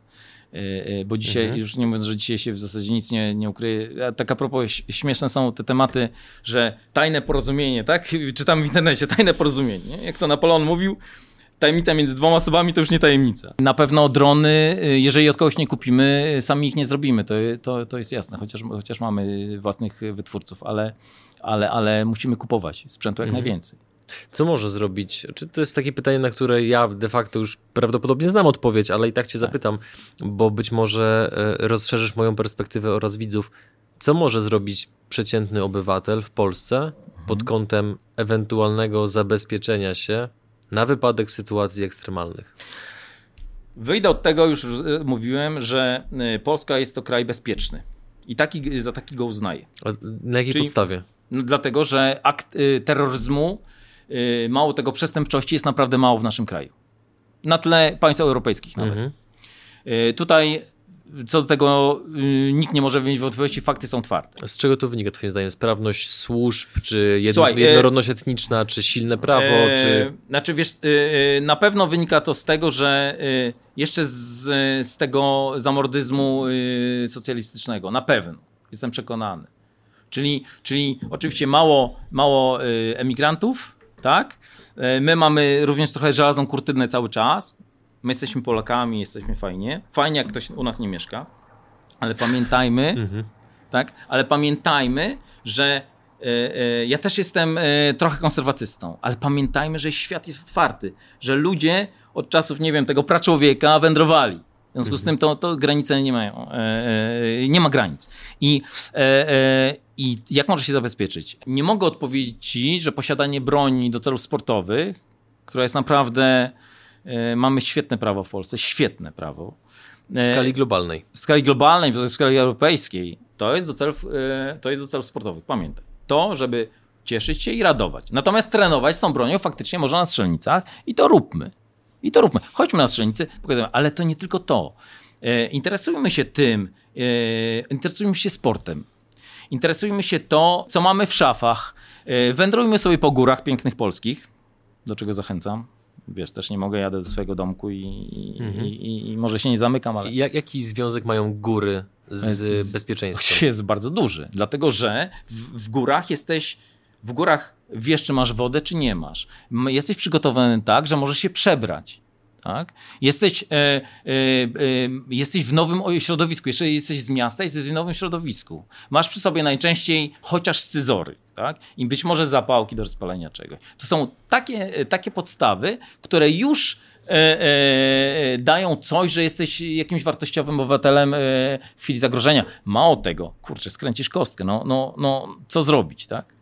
Speaker 1: y, y, bo dzisiaj, mhm. już nie mówiąc, że dzisiaj się w zasadzie nic nie, nie ukryje. A tak a propos, śmieszne są te tematy, że tajne porozumienie, tak? Czytam w internecie, tajne porozumienie. Jak to Napoleon mówił, tajemnica między dwoma osobami to już nie tajemnica. Na pewno drony, y, jeżeli od kogoś nie kupimy, y, sami ich nie zrobimy, to, to, to jest jasne, chociaż, chociaż mamy własnych wytwórców, ale, ale, ale musimy kupować sprzętu jak mhm. najwięcej.
Speaker 2: Co może zrobić? Czy to jest takie pytanie, na które ja de facto już prawdopodobnie znam odpowiedź, ale i tak cię tak. zapytam, bo być może rozszerzysz moją perspektywę oraz widzów. Co może zrobić przeciętny obywatel w Polsce pod mhm. kątem ewentualnego zabezpieczenia się na wypadek sytuacji ekstremalnych.
Speaker 1: Wyjdę od tego, już mówiłem, że y, Polska jest to kraj bezpieczny. I taki, za taki go uznaję.
Speaker 2: A na jakiej Czyli, podstawie?
Speaker 1: No, dlatego, że akt y, terroryzmu, y, mało tego przestępczości jest naprawdę mało w naszym kraju. Na tle państw europejskich nawet. Mhm. Tutaj co do tego y, nikt nie może mieć wątpliwości, fakty są twarde.
Speaker 2: Z czego to wynika twoim zdaniem? Sprawność służb, czy jedno, Słuchaj, e, jednorodność etniczna, czy silne prawo, e, czy...
Speaker 1: Znaczy wiesz, na pewno wynika to z tego, że jeszcze z, z tego zamordyzmu socjalistycznego, na pewno, jestem przekonany. Czyli, czyli oczywiście mało, mało emigrantów, tak? My mamy również trochę żelazną kurtynę cały czas, My jesteśmy Polakami, jesteśmy fajnie. Fajnie, jak ktoś u nas nie mieszka, ale pamiętajmy, mhm. tak? Ale pamiętajmy, że e, e, ja też jestem e, trochę konserwatystą, ale pamiętajmy, że świat jest otwarty, że ludzie od czasów, nie wiem, tego praczłowieka wędrowali. W związku z tym to, to granice nie mają, nie ma granic. I, I jak może się zabezpieczyć? Nie mogę odpowiedzieć ci, że posiadanie broni do celów sportowych, która jest naprawdę mamy świetne prawo w Polsce, świetne prawo.
Speaker 2: W skali globalnej.
Speaker 1: W skali globalnej, w skali europejskiej. To jest do celów, e, to jest do celów sportowych. Pamiętaj. To, żeby cieszyć się i radować. Natomiast trenować z tą bronią faktycznie można na strzelnicach i to róbmy. I to róbmy. Chodźmy na strzelnicy, pokazujemy, ale to nie tylko to. E, interesujmy się tym, interesujmy się sportem. Interesujmy się to, co mamy w szafach. Wędrujmy sobie po górach pięknych polskich do czego zachęcam. Wiesz, też nie mogę, jadę do swojego domku i, mhm. i, i, i może się nie zamykam, ale...
Speaker 2: Jak, jaki związek mają góry z, z bezpieczeństwem?
Speaker 1: Jest bardzo duży, dlatego że w, w górach jesteś w górach wiesz, czy masz wodę, czy nie masz. Jesteś przygotowany tak, że możesz się przebrać. Tak? Jesteś, e, e, e, jesteś w nowym środowisku. Jeżeli jesteś z miasta, jesteś w nowym środowisku. Masz przy sobie najczęściej chociaż scyzory. Tak? I być może zapałki do rozpalenia czegoś. To są takie, takie podstawy, które już e, e, dają coś, że jesteś jakimś wartościowym obywatelem e, w chwili zagrożenia. Mało tego, kurczę, skręcisz kostkę. No, no, no co zrobić, tak?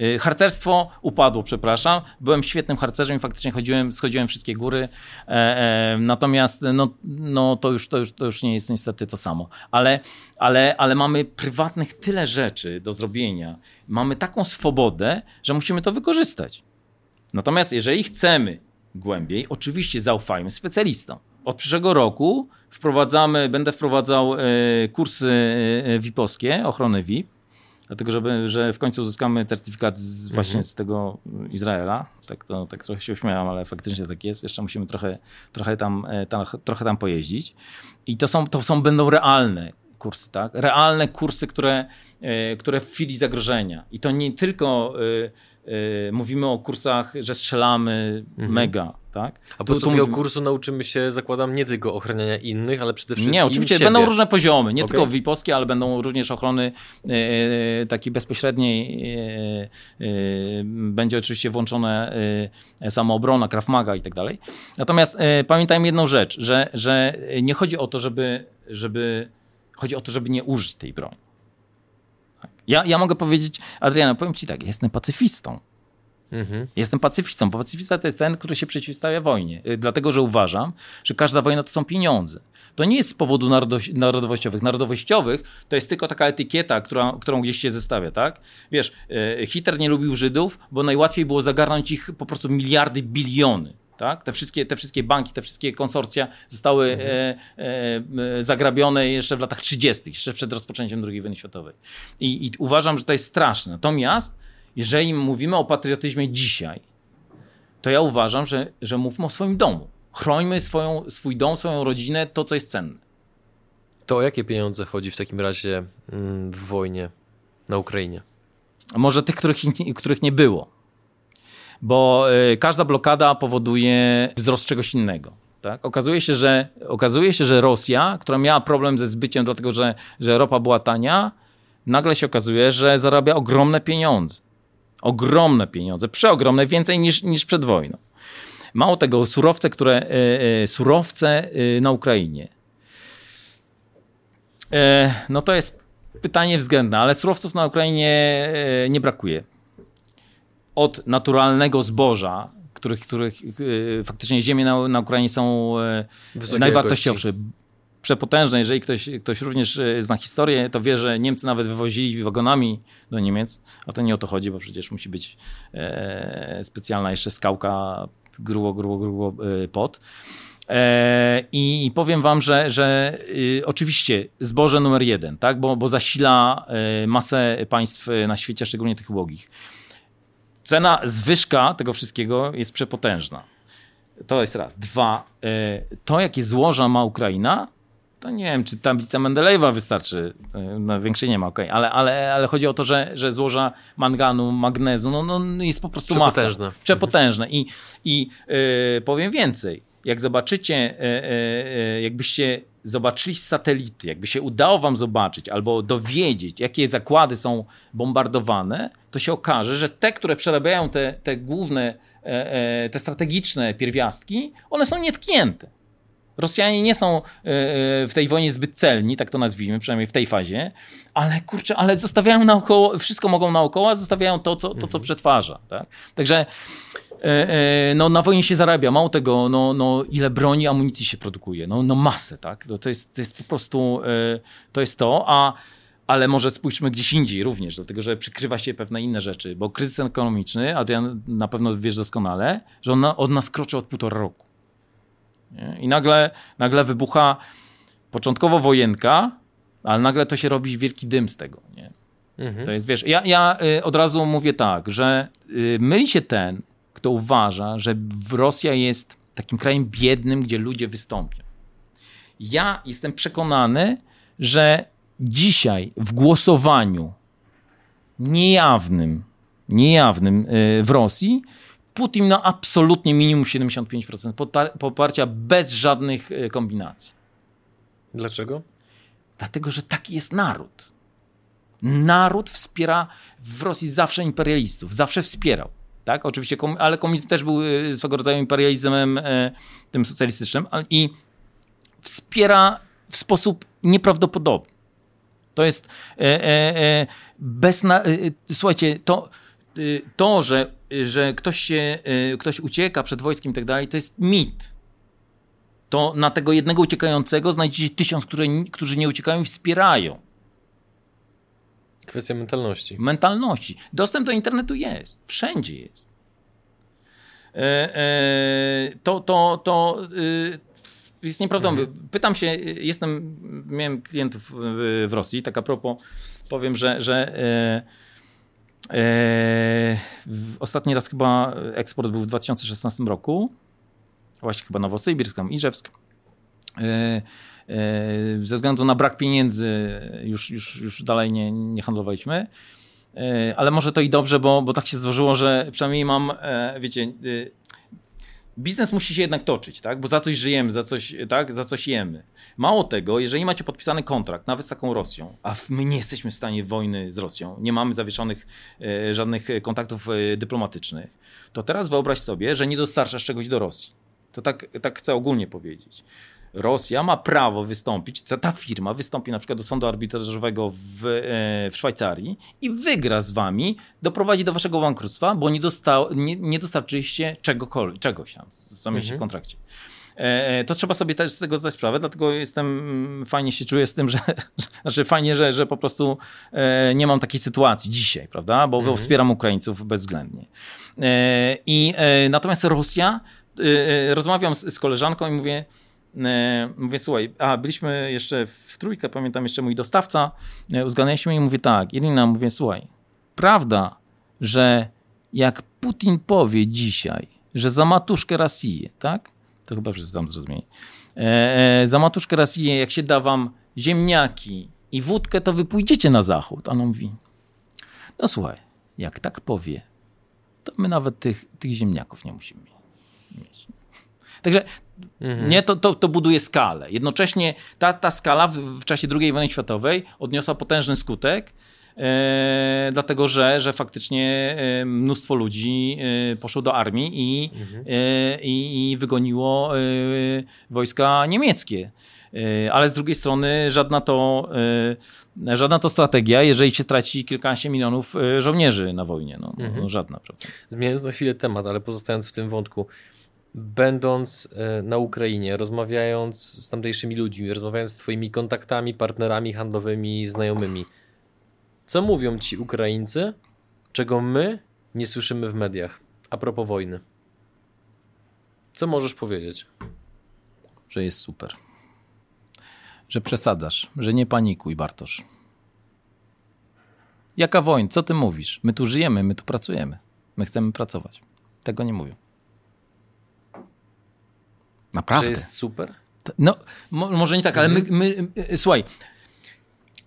Speaker 1: Y, harcerstwo upadło, przepraszam. Byłem świetnym harcerzem i faktycznie chodziłem, schodziłem wszystkie góry. E, e, natomiast no, no to, już, to, już, to już nie jest niestety to samo. Ale, ale, ale mamy prywatnych tyle rzeczy do zrobienia. Mamy taką swobodę, że musimy to wykorzystać. Natomiast jeżeli chcemy głębiej, oczywiście zaufajmy specjalistom. Od przyszłego roku wprowadzamy, będę wprowadzał e, kursy e, VIP-owskie, ochrony VIP Dlatego, żeby, że w końcu uzyskamy certyfikat z, właśnie mhm. z tego Izraela. Tak, to, tak trochę się uśmiałam, ale faktycznie tak jest. Jeszcze musimy trochę, trochę, tam, e, tam, trochę tam pojeździć. I to, są, to są, będą realne kursy, tak? Realne kursy, które, e, które w chwili zagrożenia. I to nie tylko e, Yy, mówimy o kursach, że strzelamy mhm. mega, tak?
Speaker 2: A podczas tu, tu tego kursu nauczymy się, zakładam, nie tylko ochraniania innych, ale przede wszystkim
Speaker 1: Nie, oczywiście
Speaker 2: siebie.
Speaker 1: będą różne poziomy, nie okay. tylko VIP-owskie, ale będą również ochrony yy, takiej bezpośredniej. Będzie oczywiście włączone samoobrona, Krav Maga i tak dalej. Natomiast pamiętajmy jedną rzecz, że, że nie chodzi o to, żeby, żeby chodzi o to, żeby nie użyć tej broni. Ja, ja mogę powiedzieć, Adriana, powiem ci tak, jestem pacyfistą. Mhm. Jestem pacyfistą, bo pacyfista to jest ten, który się przeciwstawia wojnie. Y, dlatego, że uważam, że każda wojna to są pieniądze. To nie jest z powodu narodowościowych. Narodowościowych to jest tylko taka etykieta, która, którą gdzieś się zestawia, tak? Wiesz, y, Hitler nie lubił Żydów, bo najłatwiej było zagarnąć ich po prostu miliardy, biliony. Tak? Te, wszystkie, te wszystkie banki, te wszystkie konsorcja zostały mhm. e, e, zagrabione jeszcze w latach 30., jeszcze przed rozpoczęciem II wojny światowej. I, I, uważam, że to jest straszne. Natomiast jeżeli mówimy o patriotyzmie dzisiaj, to ja uważam, że, że mówmy o swoim domu. Chrońmy swoją, swój dom, swoją rodzinę, to co jest cenne.
Speaker 2: To o jakie pieniądze chodzi w takim razie mm, w wojnie na Ukrainie?
Speaker 1: Może tych, których, których nie było bo y, każda blokada powoduje wzrost czegoś innego. Tak? Okazuje, się, że, okazuje się, że Rosja, która miała problem ze zbyciem, dlatego że, że ropa była tania, nagle się okazuje, że zarabia ogromne pieniądze. Ogromne pieniądze, przeogromne, więcej niż, niż przed wojną. Mało tego, surowce, które, y, y, surowce na Ukrainie. No to jest pytanie względne, ale surowców na Ukrainie nie brakuje od naturalnego zboża, których, których e, faktycznie ziemie na, na Ukrainie są e, najwartościowsze. Przepotężne. Jeżeli ktoś, ktoś również e, zna historię, to wie, że Niemcy nawet wywozili wagonami do Niemiec, a to nie o to chodzi, bo przecież musi być specjalna jeszcze skałka grubo, grubo, grubo pod. I powiem wam, że, że oczywiście zboże numer jeden, tak? bo, bo zasila masę państw na świecie, szczególnie tych ubogich cena zwyżka tego wszystkiego jest przepotężna. To jest raz. Dwa, e, to jakie złoża ma Ukraina, to nie wiem, czy tablica Mendelejewa wystarczy, e, no większej nie ma, okay. ale, ale, ale chodzi o to, że, że złoża manganu, magnezu, no, no jest po prostu
Speaker 2: Przepotężne.
Speaker 1: masa. Przepotężne. I, i yy, powiem więcej, jak zobaczycie, yy, jakbyście zobaczyli satelity, jakby się udało wam zobaczyć albo dowiedzieć, jakie zakłady są bombardowane, to się okaże, że te, które przerabiają te, te główne, e, e, te strategiczne pierwiastki, one są nietknięte. Rosjanie nie są e, w tej wojnie zbyt celni, tak to nazwijmy, przynajmniej w tej fazie, ale kurczę, ale zostawiają naokoło, wszystko mogą naokoło, a zostawiają to, co, to, co mhm. przetwarza. Tak? Także E, e, no, na wojnie się zarabia. Mało tego, no, no, ile broni, amunicji się produkuje. No, no masę, tak? To, to, jest, to jest po prostu, e, to jest to, a ale może spójrzmy gdzieś indziej również, dlatego że przykrywa się pewne inne rzeczy, bo kryzys ekonomiczny, Adrian na pewno wiesz doskonale, że on od nas kroczy od półtora roku. Nie? I nagle, nagle wybucha początkowo wojenka, ale nagle to się robi wielki dym z tego. Nie? Mhm. To jest, wiesz, ja, ja y, od razu mówię tak, że y, myli się ten, kto uważa, że Rosja jest takim krajem biednym, gdzie ludzie wystąpią. Ja jestem przekonany, że dzisiaj w głosowaniu niejawnym, niejawnym y, w Rosji Putin ma absolutnie minimum 75% poparcia bez żadnych y, kombinacji.
Speaker 2: Dlaczego?
Speaker 1: Dlatego, że taki jest naród. Naród wspiera w Rosji zawsze imperialistów, zawsze wspierał. Tak, oczywiście, ale komunizm też był y, swego rodzaju imperializmem tym socjalistycznym i wspiera w sposób nieprawdopodobny. To jest e, bez. Na, słuchajcie, to, to że, że ktoś, się, ktoś ucieka przed wojskiem i tak dalej, to jest mit. To na tego jednego uciekającego znajdziecie tysiąc, które, którzy nie uciekają i wspierają.
Speaker 2: Kwestia mentalności.
Speaker 1: Mentalności. Dostęp do internetu jest. Wszędzie jest. To, to, to, jest nieprawdą. Mhm. Pytam się, jestem, miałem klientów w, w Rosji, tak a propos, powiem, że, że e, e, ostatni raz chyba eksport był w 2016 roku, właśnie chyba Nowosybirsk, tam Iżewsk. E, e, ze względu na brak pieniędzy już, już, już dalej nie, nie handlowaliśmy. E, ale może to i dobrze, bo, bo tak się złożyło, że przynajmniej mam, e, wiecie, biznes musi się jednak toczyć, tak? Bo za coś żyjemy, za coś, tak? za coś jemy. Mało tego, jeżeli macie podpisany kontrakt, nawet z taką Rosją, a my nie jesteśmy w stanie wojny z Rosją, nie mamy zawieszonych e, żadnych kontaktów e, dyplomatycznych, to teraz wyobraź sobie, że nie dostarczasz czegoś do Rosji. To tak, tak chcę ogólnie powiedzieć. Rosja ma prawo wystąpić, ta, ta firma wystąpi na przykład do sądu arbitrażowego w, e, w Szwajcarii i wygra z wami, doprowadzi do waszego bankructwa, bo nie, dosta, nie, nie dostarczyliście czegokolwiek, czegoś tam, co mieliście mhm. w kontrakcie. E, e, to trzeba sobie też z tego zdać sprawę, dlatego jestem, fajnie się czuję z tym, że, znaczy fajnie, że, że po prostu nie mam takiej sytuacji dzisiaj, prawda, bo mhm. wspieram Ukraińców bezwzględnie. I natomiast Rosja, rozmawiam z, z koleżanką i mówię, mówię, słuchaj, a byliśmy jeszcze w trójkę, pamiętam jeszcze mój dostawca, e, uzgadnialiśmy i mówię tak, Irina, mówię, słuchaj, prawda, że jak Putin powie dzisiaj, że za matuszkę Rosję, tak? To chyba wszyscy tam zrozumieli. E, e, za matuszkę jak się da wam ziemniaki i wódkę, to wy pójdziecie na zachód. A on mówi, no słuchaj, jak tak powie, to my nawet tych, tych ziemniaków nie musimy mieć. Także Mhm. Nie, to, to, to buduje skalę. Jednocześnie ta, ta skala w, w czasie II wojny światowej odniosła potężny skutek, e, dlatego że, że faktycznie e, mnóstwo ludzi e, poszło do armii i, mhm. E, i, i wygoniło e, wojska niemieckie. E, ale z drugiej strony żadna to, żadna to strategia, jeżeli się traci kilkanaście milionów żołnierzy na wojnie. No, mhm. no żadna. Prawda?
Speaker 2: Zmieniając na chwilę temat, ale pozostając w tym wątku będąc e, na Ukrainie, rozmawiając z tamtejszymi ludźmi, rozmawiając z Twoimi kontaktami, partnerami handlowymi, znajomymi, co mówią ci Ukraińcy, czego my nie słyszymy w mediach a propos wojny? Co możesz powiedzieć?
Speaker 1: Że jest super. Że przesadzasz, że nie panikuj, Bartosz. Jaka wojna? Co ty mówisz? My tu żyjemy, my tu pracujemy. My chcemy pracować. Tego nie mówią. Naprawdę.
Speaker 2: Że jest super?
Speaker 1: No, mo może nie tak, ale my, mhm. my, my słuchaj,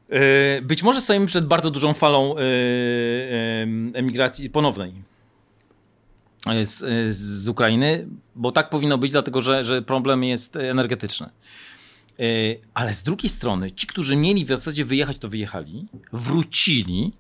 Speaker 1: e, być może stoimy przed bardzo dużą falą emigracji ponownej z, z Ukrainy, bo tak powinno być, dlatego że, że problem jest energetyczny. Ale z drugiej strony, ci, którzy mieli w zasadzie wyjechać, to wyjechali, wrócili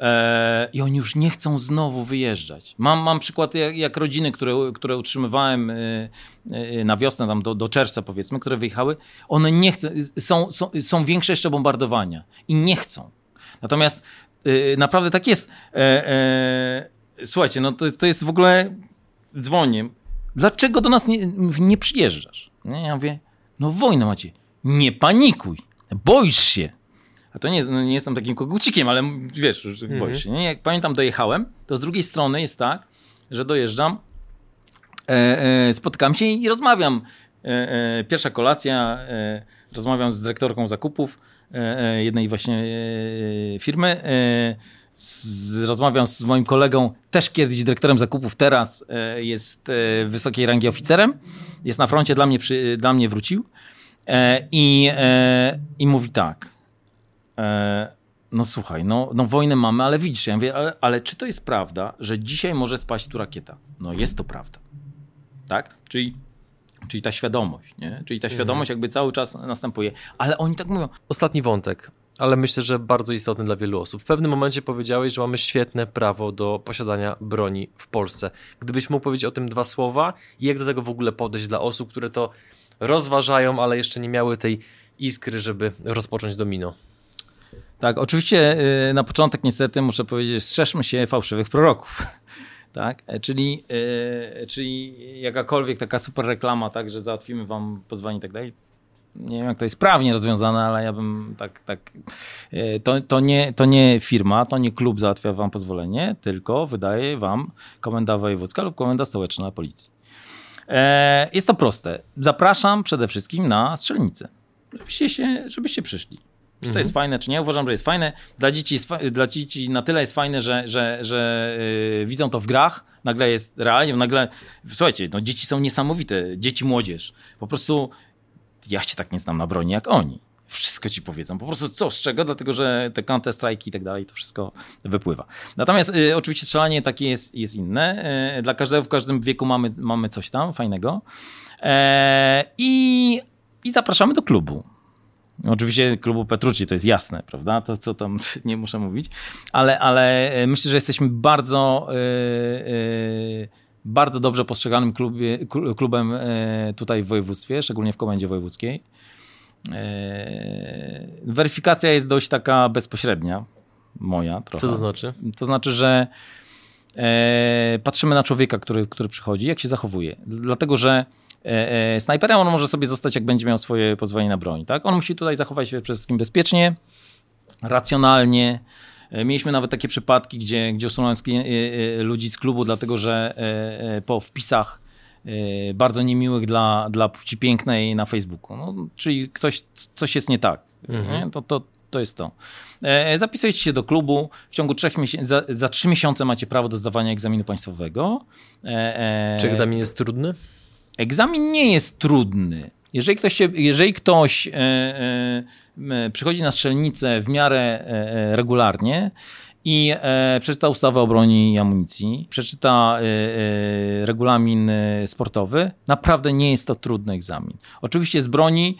Speaker 1: E, i oni już nie chcą znowu wyjeżdżać. Mam, mam przykład jak, jak rodziny, które, które utrzymywałem e, e, na wiosnę, tam do, do czerwca powiedzmy, które wyjechały, one nie chcą, są, są, są większe jeszcze bombardowania i nie chcą. Natomiast naprawdę tak jest. Słuchajcie, no to, to jest w ogóle dzwonię. Dlaczego do nas nie, nie przyjeżdżasz? Nie, ja mówię, no wojna macie. Nie panikuj. Boisz się. A to nie, no nie jestem takim kogucikiem, ale wiesz, już mhm. boisz się. Nie? Jak pamiętam, dojechałem, to z drugiej strony jest tak, że dojeżdżam, e, e, spotykam się i rozmawiam. E, e pierwsza kolacja, e, rozmawiam z dyrektorką zakupów e, jednej właśnie firmy z, rozmawiam z moim kolegą, też kiedyś dyrektorem zakupów, teraz jest wysokiej rangi oficerem, jest na froncie, dla mnie, przy, dla mnie wrócił i, i mówi tak, no słuchaj, no, no wojnę mamy, ale widzisz, ja mówię, ale, ale czy to jest prawda, że dzisiaj może spaść tu rakieta? No jest to prawda, tak? Czyli Czyli ta świadomość, nie? Czyli ta mhm. świadomość jakby cały czas następuje. Ale oni tak mówią.
Speaker 2: Ostatni wątek ale myślę, że bardzo istotny dla wielu osób. W pewnym momencie powiedziałeś, że mamy świetne prawo do posiadania broni w Polsce. Gdybyś mógł powiedzieć o tym dwa słowa i jak do tego w ogóle podejść dla osób, które to rozważają, ale jeszcze nie miały tej iskry, żeby rozpocząć domino.
Speaker 1: Tak, oczywiście y, na początek niestety muszę powiedzieć, strzeżmy się fałszywych proroków. Tak? E, czyli, yy, czyli jakakolwiek taka super reklama, tak, że załatwimy wam pozwanie i tak dalej, nie wiem jak to jest prawnie rozwiązane, ale ja bym tak, tak e, to, to, nie, to nie firma, to nie klub załatwia wam pozwolenie, tylko wydaje wam komenda wojewódzka lub komenda stołeczna policji. E, jest to proste. Zapraszam przede wszystkim na strzelnicę, żebyście, się, żebyście przyszli. Czy to mhm. jest fajne, czy nie? Uważam, że jest fajne. Dla dzieci, jest, dla dzieci na tyle jest fajne, że, że, że yy, widzą to w grach, nagle jest realnie, nagle, słuchajcie, no dzieci są niesamowite, dzieci, młodzież. Po prostu ja się tak nie znam na broni jak oni. Wszystko ci powiedzą. Po prostu co, z czego? Dlatego, że te counter strike i tak dalej, to wszystko wypływa. Natomiast y, oczywiście strzelanie takie jest, jest inne. Y, dla każdego, w każdym wieku mamy, mamy coś tam fajnego. E, i, I zapraszamy do klubu. Oczywiście klubu Petrucci to jest jasne, prawda? To co tam nie muszę mówić, ale, ale e, myślę, że jesteśmy bardzo. Yy, bardzo dobrze postrzeganym klubie, klubem tutaj w województwie, szczególnie w komendzie wojewódzkiej. E, weryfikacja jest dość taka bezpośrednia, moja trochę.
Speaker 2: Co to znaczy?
Speaker 1: To znaczy, że e, patrzymy na człowieka, który, który przychodzi, jak się zachowuje. Dlatego, że snajperem on może sobie zostać, jak będzie miał swoje pozwolenie na broń. Tak? On musi tutaj zachować się przede wszystkim bezpiecznie, racjonalnie, E, mieliśmy nawet takie przypadki, gdzie, gdzie usunąłem e, e, ludzi z klubu, dlatego że po wpisach bardzo niemiłych dla, dla płci pięknej na Facebooku. No, czyli ktoś, coś jest nie tak. Mhm. Nie? To, to, to jest to. Zapisujecie się do klubu. W ciągu trzech miesięcy, za, za trzy miesiące macie prawo do zdawania egzaminu państwowego.
Speaker 2: Czy egzamin jest trudny?
Speaker 1: Egzamin nie jest trudny. Jeżeli ktoś, się, jeżeli ktoś e, e, przychodzi na strzelnicę w miarę e, regularnie i e, przeczyta ustawę o broni i amunicji, przeczyta e, e, regulamin sportowy, naprawdę nie jest to trudny egzamin. Oczywiście z broni,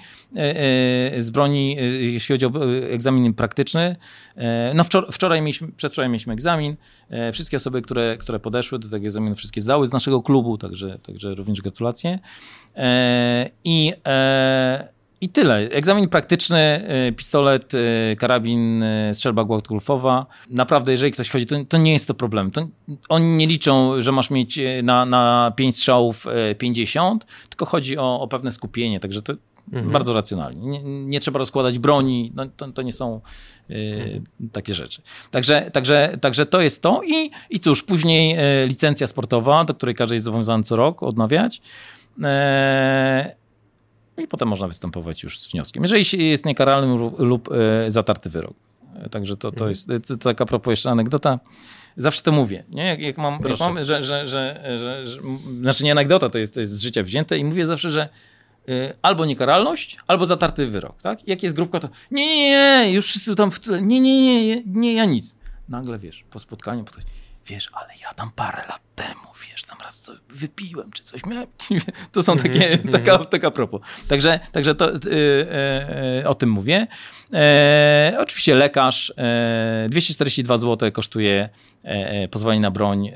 Speaker 1: z broni jeśli chodzi o egzamin praktyczny, no wczor wczoraj mieliśmy, przedwczoraj mieliśmy egzamin, wszystkie osoby, które, które podeszły do tego egzaminu, wszystkie zdały z naszego klubu, także, także również gratulacje. I i tyle. Egzamin praktyczny, y, pistolet, y, karabin, y, strzelba gładkolfowa. Naprawdę, jeżeli ktoś chodzi, to, to nie jest to problem. To, oni nie liczą, że masz mieć na, na 5 strzałów 50, tylko chodzi o, o pewne skupienie, także to mhm. bardzo racjonalnie. Nie, nie, trzeba rozkładać broni, no, to, to nie są mhm. takie rzeczy. Także, także, także to jest to i, i cóż, później licencja sportowa, do której każdy jest zobowiązany co rok odnawiać. No i potem można występować już z wnioskiem. Jeżeli jest niekaralny lub e, zatarty wyrok. E, także to, to mhm. jest to, to taka propos jeszcze anegdota. Zawsze to mówię, nie? Jak, jak mam, jak mam że, że, że, że, że, znaczy nie anegdota, to jest, to jest z życia wzięte i mówię zawsze, że albo niekaralność, albo zatarty wyrok, tak? Jak jest grupka, to nie, nie, nie, już wszyscy tam w nie, nie, nie, nie, nie ja nic. Nagle, wiesz, po spotkaniu, po to, wiesz, ale ja tam parę lat temu, wiesz, tam raz co wypiłem, czy coś miałem. To są takie, mm -hmm. taka, taka propos. Także, także to, yy, yy, o tym mówię. E, oczywiście lekarz, 242 zł kosztuje pozwolenie na broń,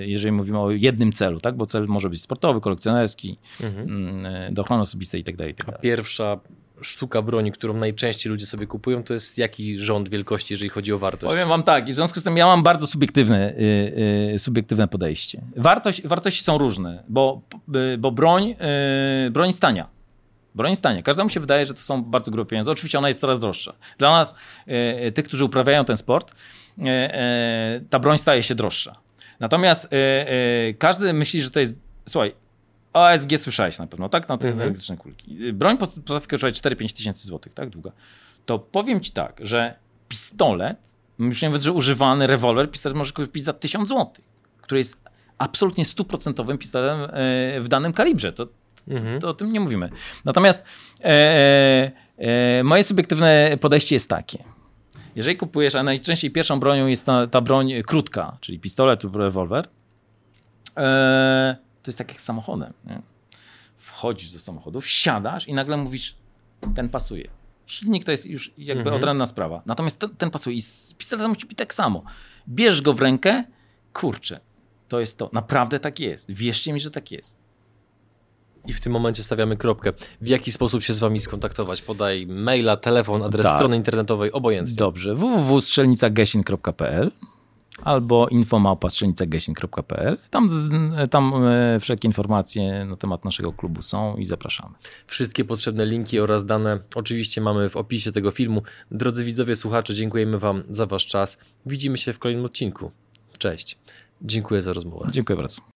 Speaker 1: jeżeli mówimy o jednym celu, tak? bo cel może być sportowy, kolekcjonerski, mhm. Mm, do ochrony osobistej itd.
Speaker 2: Tak itd. Tak A pierwsza sztuka broni, którą najczęściej ludzie sobie kupują, to jest jaki rząd wielkości, jeżeli chodzi o wartość?
Speaker 1: Powiem wam tak, w związku z tym ja mam bardzo subiektywne, yy, yy, subiektywne podejście. Wartość, wartości są różne, bo, yy, bo broń, y, broń stania. Broń stania. Każdemu się wydaje, że to są bardzo grube pieniądze. Oczywiście ona jest coraz droższa. Dla nas, y, tych, którzy uprawiają ten sport, y, ta broń staje się droższa. Natomiast każdy myśli, że to jest. Słuchaj, ASG słyszałeś na pewno, tak? Na te mhm. elektryczne kulki. Broń potrafi kosztować 4-5 tysięcy złotych, tak? Długa. To powiem ci tak, że pistolet Myślę nawet, że używany rewolwer, pistolet możesz kupić za 1000 zł, który jest absolutnie stuprocentowym pistoletem e, w danym kalibrze. To, mhm. to, to, o tym nie mówimy. Natomiast e, e, e, moje subiektywne podejście jest takie. Jeżeli kupujesz, a najczęściej pierwszą bronią jest ta, ta broń krótka, czyli pistolet lub rewolwer, e, to jest tak jak z samochodem. Nie? Wchodzisz do samochodu, wsiadasz i nagle mówisz, ten pasuje. Silnik to jest już jakby mhm. odrębna sprawa. Natomiast ten, ten pasuje i z pistoletem musi być tak samo. Bierz go w rękę, kurczę, to jest to. Naprawdę tak jest. Wierzcie mi, że tak jest.
Speaker 2: I w tym momencie stawiamy kropkę. W jaki sposób się z wami skontaktować? Podaj maila, telefon, adres tak. strony internetowej, obojętnie.
Speaker 1: Dobrze. www.strzelnicagesin.pl albo infomałpa.strzelnicagesin.pl. Tam, tam e, wszelkie informacje na temat naszego klubu są i zapraszamy.
Speaker 2: Wszystkie potrzebne linki oraz dane oczywiście mamy w opisie tego filmu. Drodzy widzowie, słuchacze, dziękujemy wam za wasz czas. Widzimy się w kolejnym odcinku. Cześć. Dziękuję za rozmowę.
Speaker 1: Dziękuję bardzo.